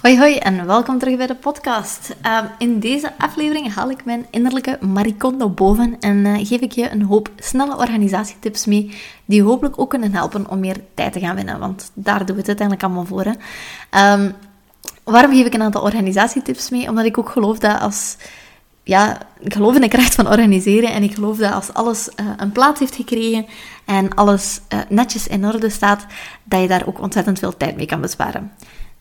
Hoi hoi en welkom terug bij de podcast. Ehm, in deze aflevering haal ik mijn innerlijke Maricondo boven en uh, geef ik je een hoop snelle organisatietips mee die hopelijk ook kunnen helpen om meer tijd te gaan winnen, want daar doen we het uiteindelijk allemaal voor. Hè. Ehm, waarom geef ik een aantal organisatietips mee? Omdat ik ook geloof dat als... Ja, ik geloof in de kracht van organiseren en ik geloof dat als alles uh, een plaats heeft gekregen en alles uh, netjes in orde staat, dat je daar ook ontzettend veel tijd mee kan besparen.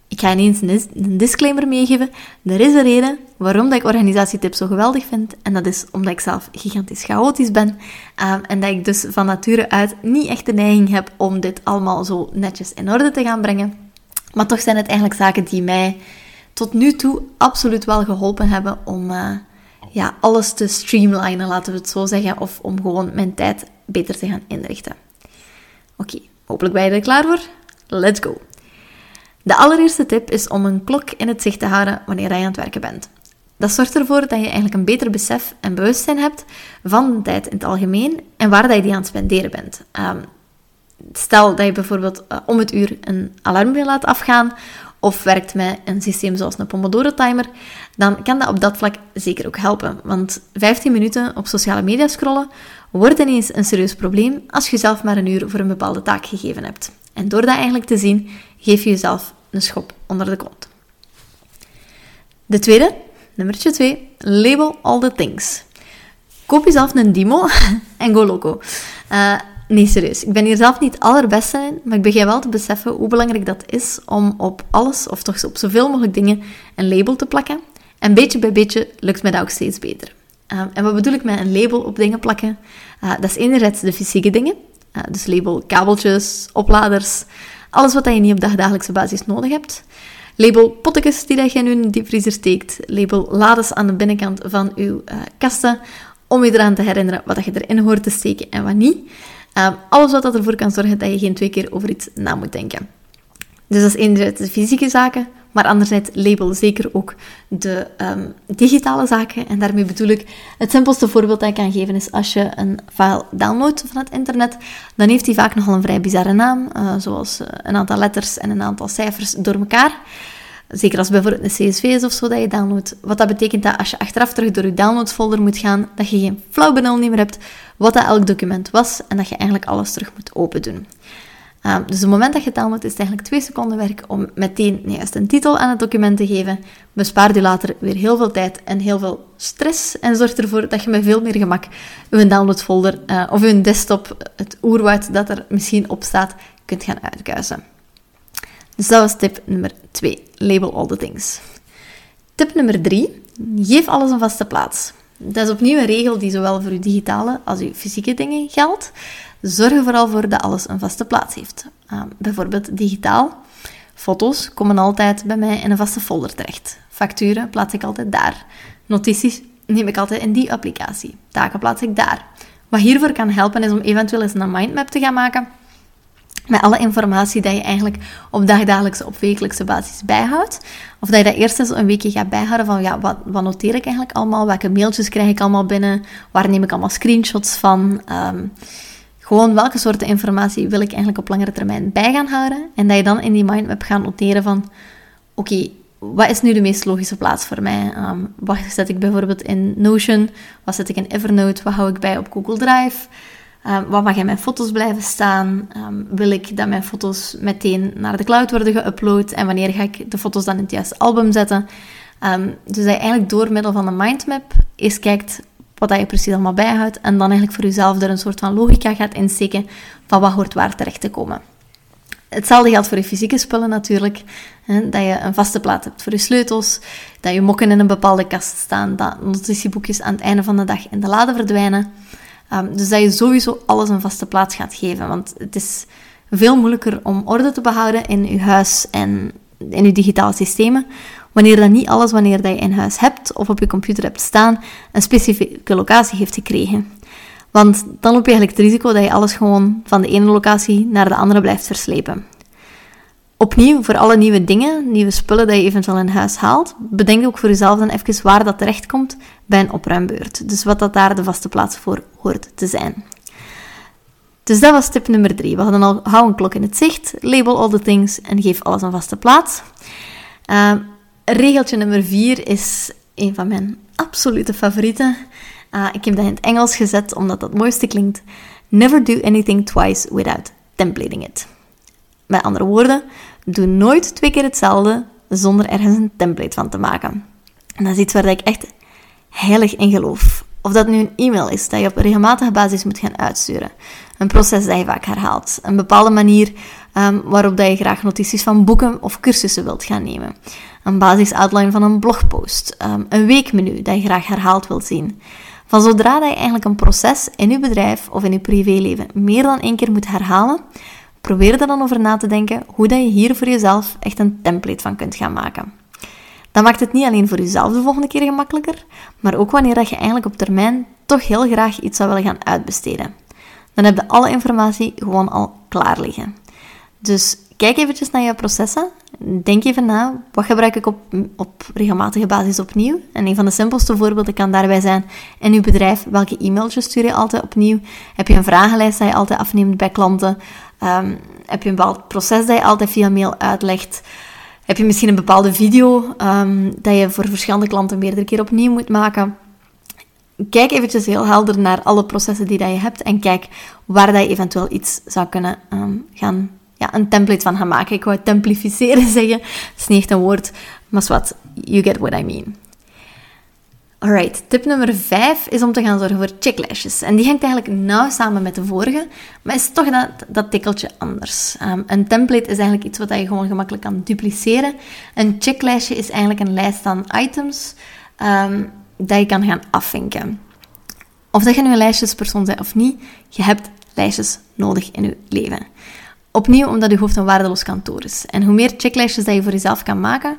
Ik ga ineens een disclaimer meegeven. Er is een reden waarom dat ik organisatietips zo geweldig vind. En dat is omdat ik zelf gigantisch chaotisch ben. Um, en dat ik dus van nature uit niet echt de neiging heb om dit allemaal zo netjes in orde te gaan brengen. Maar toch zijn het eigenlijk zaken die mij tot nu toe absoluut wel geholpen hebben om uh, ja, alles te streamlinen, laten we het zo zeggen. Of om gewoon mijn tijd beter te gaan inrichten. Oké, hopelijk ben je er klaar voor. Let's go! De allereerste tip is om een klok in het zicht te houden wanneer je aan het werken bent. Dat zorgt ervoor dat je eigenlijk een beter besef en bewustzijn hebt van de tijd in het algemeen en waar dat je die aan het spenderen bent. Um, stel dat je bijvoorbeeld uh, om het uur een alarm wil laten afgaan of werkt met een systeem zoals een Pomodoro-timer, dan kan dat op dat vlak zeker ook helpen. Want 15 minuten op sociale media scrollen wordt ineens een serieus probleem als je zelf maar een uur voor een bepaalde taak gegeven hebt. En door dat eigenlijk te zien, geef je jezelf een schop onder de kont. De tweede, nummertje twee, label all the things. Koop jezelf een demo en go loco. Uh, nee, serieus. Ik ben hier zelf niet allerbeste in, maar ik begin wel te beseffen hoe belangrijk dat is om op alles, of toch op zoveel mogelijk dingen, een label te plakken. En beetje bij beetje lukt mij dat ook steeds beter. Uh, en wat bedoel ik met een label op dingen plakken? Uh, dat is enerzijds de fysieke dingen, dus label kabeltjes, opladers, alles wat je niet op dagdagelijkse basis nodig hebt. Label pottekes die dat je nu in de diepvriezer steekt. Label lades aan de binnenkant van je uh, kasten. Om je eraan te herinneren wat je erin hoort te steken en wat niet. Uh, alles wat ervoor kan zorgen dat je geen twee keer over iets na moet denken. Dus dat is enerzijds de fysieke zaken, maar anderzijds label zeker ook de um, digitale zaken. En daarmee bedoel ik, het simpelste voorbeeld dat ik kan geven is als je een file downloadt van het internet, dan heeft die vaak nogal een vrij bizarre naam, uh, zoals uh, een aantal letters en een aantal cijfers door elkaar. Zeker als bijvoorbeeld een CSV is of zo dat je downloadt. Wat dat betekent dat als je achteraf terug door je downloadsfolder moet gaan, dat je geen flauw benul meer hebt wat dat elk document was en dat je eigenlijk alles terug moet open doen. Um, dus het moment dat je downloadt is het eigenlijk twee seconden werk om meteen juist een titel aan het document te geven. Bespaart je later weer heel veel tijd en heel veel stress en zorgt ervoor dat je met veel meer gemak je downloadfolder uh, of je desktop, het oerwoud dat er misschien op staat, kunt gaan uitkuisen. Dus dat was tip nummer 2. Label all the things. Tip nummer 3. Geef alles een vaste plaats. Dat is opnieuw een regel die zowel voor je digitale als je fysieke dingen geldt. Zorg er vooral voor dat alles een vaste plaats heeft. Uh, bijvoorbeeld digitaal. Foto's komen altijd bij mij in een vaste folder terecht. Facturen plaats ik altijd daar. Notities neem ik altijd in die applicatie. Taken plaats ik daar. Wat hiervoor kan helpen is om eventueel eens een mindmap te gaan maken met alle informatie die je eigenlijk op dagdagelijkse of wekelijkse basis bijhoudt. Of dat je dat eerst eens een weekje gaat bijhouden van ja, wat, wat noteer ik eigenlijk allemaal? Welke mailtjes krijg ik allemaal binnen? Waar neem ik allemaal screenshots van? Um, gewoon welke soorten informatie wil ik eigenlijk op langere termijn bij gaan houden. En dat je dan in die mindmap gaat noteren van... Oké, wat is nu de meest logische plaats voor mij? Um, wat zet ik bijvoorbeeld in Notion? Wat zet ik in Evernote? Wat hou ik bij op Google Drive? Um, wat mag in mijn foto's blijven staan? Um, wil ik dat mijn foto's meteen naar de cloud worden geüpload? En wanneer ga ik de foto's dan in het juiste album zetten? dus dat je eigenlijk door middel van een mindmap eens kijkt wat je precies allemaal bijhoudt. En dan eigenlijk voor jezelf er een soort van logica gaat insteken van wat hoort waar terecht te komen. Hetzelfde geldt voor je fysieke spullen natuurlijk. Hè, dat je een vaste plaats hebt voor je sleutels, dat je mokken in een bepaalde kast staan, dat notitieboekjes aan het einde van de dag in de lade verdwijnen. Um, dus dat je sowieso alles een vaste plaats gaat geven. Want het is veel moeilijker om orde te behouden in je huis en in je digitale systemen, wanneer dan niet alles wanneer dat je in huis hebt of op je computer hebt staan, een specifieke locatie heeft gekregen. Want dan loop je eigenlijk het risico dat je alles gewoon van de ene locatie naar de andere blijft verslepen. Opnieuw, voor alle nieuwe dingen, nieuwe spullen dat je eventueel in huis haalt, bedenk ook voor jezelf dan even waar dat terechtkomt bij een opruimbeurt. Dus wat dat daar de vaste plaats voor hoort te zijn. Dus dat was tip nummer drie. We hadden al hou een klok in het zicht, label all the things en geef alles een vaste plaats. Uh, regeltje nummer vier is een van mijn absolute favorieten. Uh, ik heb dat in het Engels gezet omdat dat het mooiste klinkt. Never do anything twice without templating it. Met andere woorden, doe nooit twee keer hetzelfde zonder ergens een template van te maken. En dat is iets waar ik echt heilig in geloof. Of dat nu een e-mail is dat je op regelmatige basis moet gaan uitsturen. Een proces dat je vaak herhaalt. Een bepaalde manier um, waarop dat je graag notities van boeken of cursussen wilt gaan nemen. Een basis-outline van een blogpost. Um, een weekmenu dat je graag herhaald wilt zien. Van zodra dat je eigenlijk een proces in je bedrijf of in je privéleven meer dan één keer moet herhalen, probeer er dan over na te denken hoe dat je hier voor jezelf echt een template van kunt gaan maken. Dat maakt het niet alleen voor jezelf de volgende keer gemakkelijker, maar ook wanneer dat je eigenlijk op termijn toch heel graag iets zou willen gaan uitbesteden. Dan heb je alle informatie gewoon al klaar liggen. Dus kijk eventjes naar je processen. Denk even na, wat gebruik ik op, op regelmatige basis opnieuw? En een van de simpelste voorbeelden kan daarbij zijn in uw bedrijf. Welke e-mailtjes stuur je altijd opnieuw? Heb je een vragenlijst dat je altijd afneemt bij klanten? Um, heb je een bepaald proces dat je altijd via mail uitlegt? Heb je misschien een bepaalde video um, dat je voor verschillende klanten meerdere keer opnieuw moet maken? Kijk eventjes heel helder naar alle processen die dat je hebt en kijk waar dat je eventueel iets zou kunnen um, gaan, ja, een template van gaan maken. Ik wou templificeren zeggen, dat is niet echt een woord, maar wat, you get what I mean. Alright, tip nummer 5 is om te gaan zorgen voor checklistjes. En die hangt eigenlijk nauw samen met de vorige, maar is toch dat, dat tikkeltje anders. Um, een template is eigenlijk iets wat je gewoon gemakkelijk kan dupliceren. Een checklistje is eigenlijk een lijst aan items um, dat je kan gaan afvinken. Of dat je nu een lijstjespersoon bent of niet, je hebt lijstjes nodig in je leven. Opnieuw omdat je hoofd een waardeloos kantoor is. En hoe meer checklistjes dat je voor jezelf kan maken,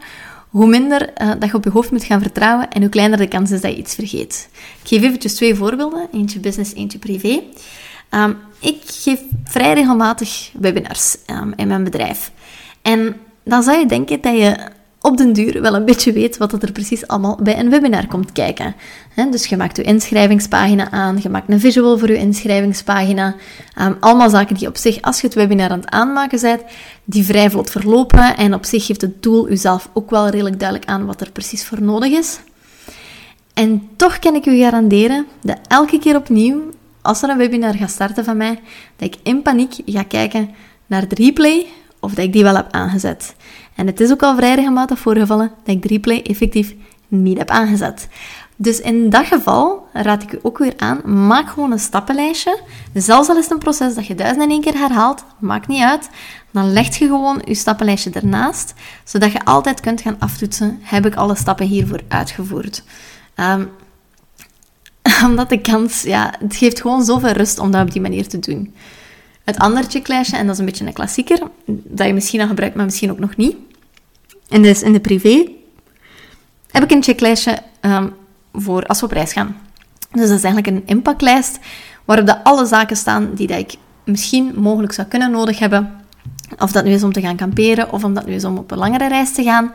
hoe minder uh, dat je op je hoofd moet gaan vertrouwen en hoe kleiner de kans is dat je iets vergeet. Ik geef eventjes twee voorbeelden, eentje business, eentje privé. Um, ik geef vrij regelmatig webinars um, in mijn bedrijf. En dan zou je denken dat je op den duur wel een beetje weet wat er precies allemaal bij een webinar komt kijken. dus je maakt je inschrijvingspagina aan, je maakt een visual voor je inschrijvingspagina. Um, allemaal zaken die op zich, als je het webinar aan het aanmaken bent, die vrij vlot verlopen. En op zich geeft het tool jezelf ook wel redelijk duidelijk aan wat er precies voor nodig is. En toch kan ik u garanderen dat elke keer opnieuw, als er een webinar gaat starten van mij, dat ik in paniek ga kijken naar de replay of dat ik die wel heb aangezet. En het is ook al vrij regelmatig voorgevallen dat ik de replay effectief niet heb aangezet. Dus in dat geval raad ik u ook weer aan, maak gewoon een stappenlijstje. Zelfs al is het een proces dat je duizend en één keer herhaalt, maakt niet uit. Dan leg je gewoon je stappenlijstje ernaast, zodat je altijd kunt gaan aftoetsen, heb ik alle stappen hiervoor uitgevoerd. Um, omdat de kans, ja, het geeft gewoon zoveel rust om dat op die manier te doen. Het andere checklijstje, en dat is een beetje een klassieker, dat je misschien al gebruikt, maar misschien ook nog niet. En dus in de privé heb ik een checklijstje um, voor als we op reis gaan. Dus dat is eigenlijk een impactlijst waarop de alle zaken staan die dat ik misschien mogelijk zou kunnen nodig hebben. Of dat nu is om te gaan kamperen of om dat nu is om op een langere reis te gaan.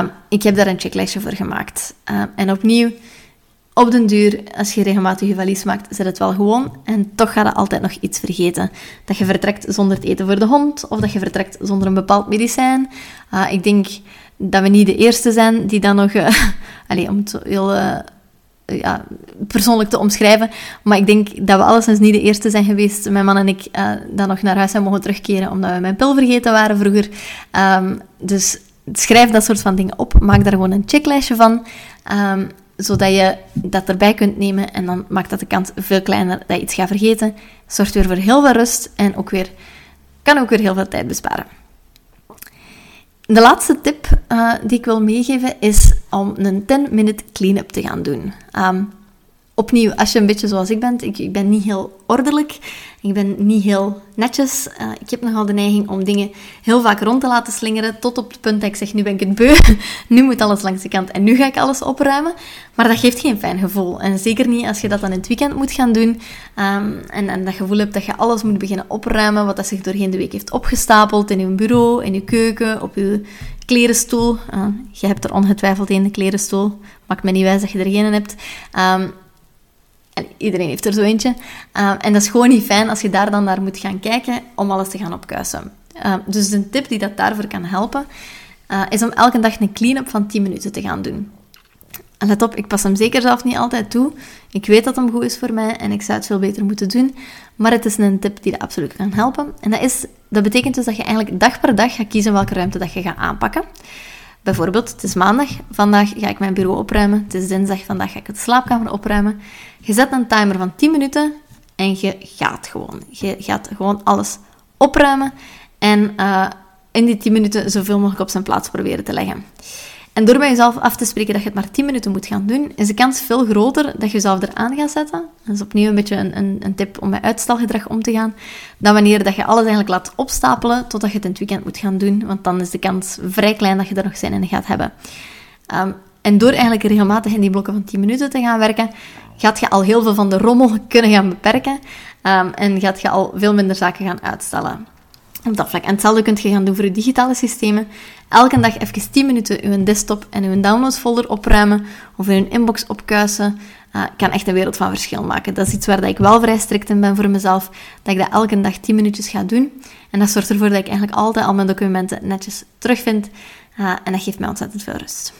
Um, ik heb daar een checklijstje voor gemaakt. Um, en opnieuw, op den duur, als je regelmatig je valies maakt, zit het wel gewoon. En toch ga je altijd nog iets vergeten. Dat je vertrekt zonder het eten voor de hond, of dat je vertrekt zonder een bepaald medicijn. Uh, ik denk dat we niet de eerste zijn die dan nog... Uh, om het heel... Uh, ja, persoonlijk te omschrijven. Maar ik denk dat we alleszins niet de eerste zijn geweest, mijn man en ik, uh, dan nog naar huis zijn mogen terugkeren, omdat we mijn pil vergeten waren vroeger. Um, dus schrijf dat soort van dingen op. Maak daar gewoon een checklijstje van. Um, zodat je dat erbij kunt nemen en dan maakt dat de kans veel kleiner dat je iets gaat vergeten. Zorgt weer voor heel veel rust en ook weer, kan ook weer heel veel tijd besparen. De laatste tip uh, die ik wil meegeven is om een 10-minute clean-up te gaan doen. Um, opnieuw, als je een beetje zoals ik bent, ik, ik ben niet heel ordelijk, ik ben niet heel netjes. Uh, ik heb nogal de neiging om dingen heel vaak rond te laten slingeren, tot op het punt dat ik zeg, nu ben ik het beu, nu moet alles langs de kant en nu ga ik alles opruimen. Maar dat geeft geen fijn gevoel. En zeker niet als je dat dan in het weekend moet gaan doen um, en, en dat gevoel hebt dat je alles moet beginnen opruimen, wat dat zich doorheen de week heeft opgestapeld in je bureau, in je keuken, op je klerenstoel. Uh, je hebt er ongetwijfeld een, klerenstoel. Maakt me niet wijs dat je er geen hebt. Um, iedereen heeft er zo eentje. Uh, en dat is gewoon niet fijn als je daar dan naar moet gaan kijken om alles te gaan opkuisen. Uh, dus een tip die dat daarvoor kan helpen, uh, is om elke dag een clean-up van 10 minuten te gaan doen. En let op, ik pas hem zeker zelf niet altijd toe. Ik weet dat hem goed is voor mij en ik zou het veel beter moeten doen. Maar het is een tip die dat absoluut kan helpen. En dat, is, dat betekent dus dat je eigenlijk dag per dag gaat kiezen welke ruimte dat je gaat aanpakken. Bijvoorbeeld, het is maandag, vandaag ga ik mijn bureau opruimen. Het is dinsdag, vandaag ga ik de slaapkamer opruimen. Je zet een timer van 10 minuten en je gaat gewoon. Je gaat gewoon alles opruimen en uh, in die 10 minuten zoveel mogelijk op zijn plaats proberen te leggen. En door bij jezelf af te spreken dat je het maar 10 minuten moet gaan doen, is de kans veel groter dat je jezelf eraan gaat zetten. Dat is opnieuw een beetje een, een, een, tip om met uitstelgedrag om te gaan. Dan wanneer dat je alles eigenlijk laat opstapelen totdat je het in het weekend moet gaan doen. Want dan is de kans vrij klein dat je er nog zin in gaat hebben. Um, en door eigenlijk regelmatig in die blokken van 10 minuten te gaan werken, gaat je al heel veel van de rommel kunnen gaan beperken. Um, en gaat je al veel minder zaken gaan uitstellen op dat vlak. En hetzelfde kunt je gaan doen voor je digitale systemen. Elke dag even 10 minuten uw desktop en uw downloadsfolder opruimen of uw inbox opkuisen. Uh, kan echt een wereld van verschil maken. Dat is iets waar dat ik wel vrij strikt in ben voor mezelf. Dat ik dat elke dag 10 minuutjes ga doen. En dat zorgt ervoor dat ik eigenlijk altijd al mijn documenten netjes terugvind. Uh, en dat geeft mij ontzettend veel rust.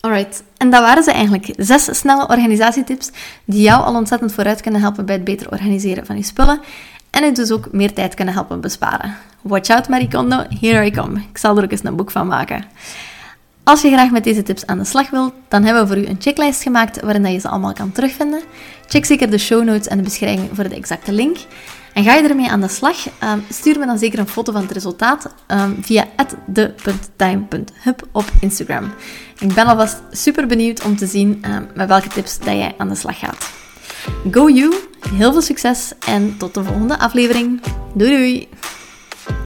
Alright, en dat waren ze eigenlijk. Zes snelle organisatietips die jou al ontzettend vooruit kunnen helpen bij het beter organiseren van je spullen en het dus ook meer tijd kunnen helpen besparen. Watch out Marie Kondo, here I come. Ik zal er ook eens een boek van maken. Als je graag met deze tips aan de slag wilt, dan hebben we voor u een checklist gemaakt waarin je ze allemaal kan terugvinden. Check zeker de show notes en de beschrijving voor de exacte link. En ga je ermee aan de slag, um, stuur me dan zeker een foto van het resultaat um, via de.time.hub op Instagram. Ik ben alvast super benieuwd om te zien um, met welke tips dat jij aan de slag gaat. Go you, heel veel succes en tot de volgende aflevering. Doei doei!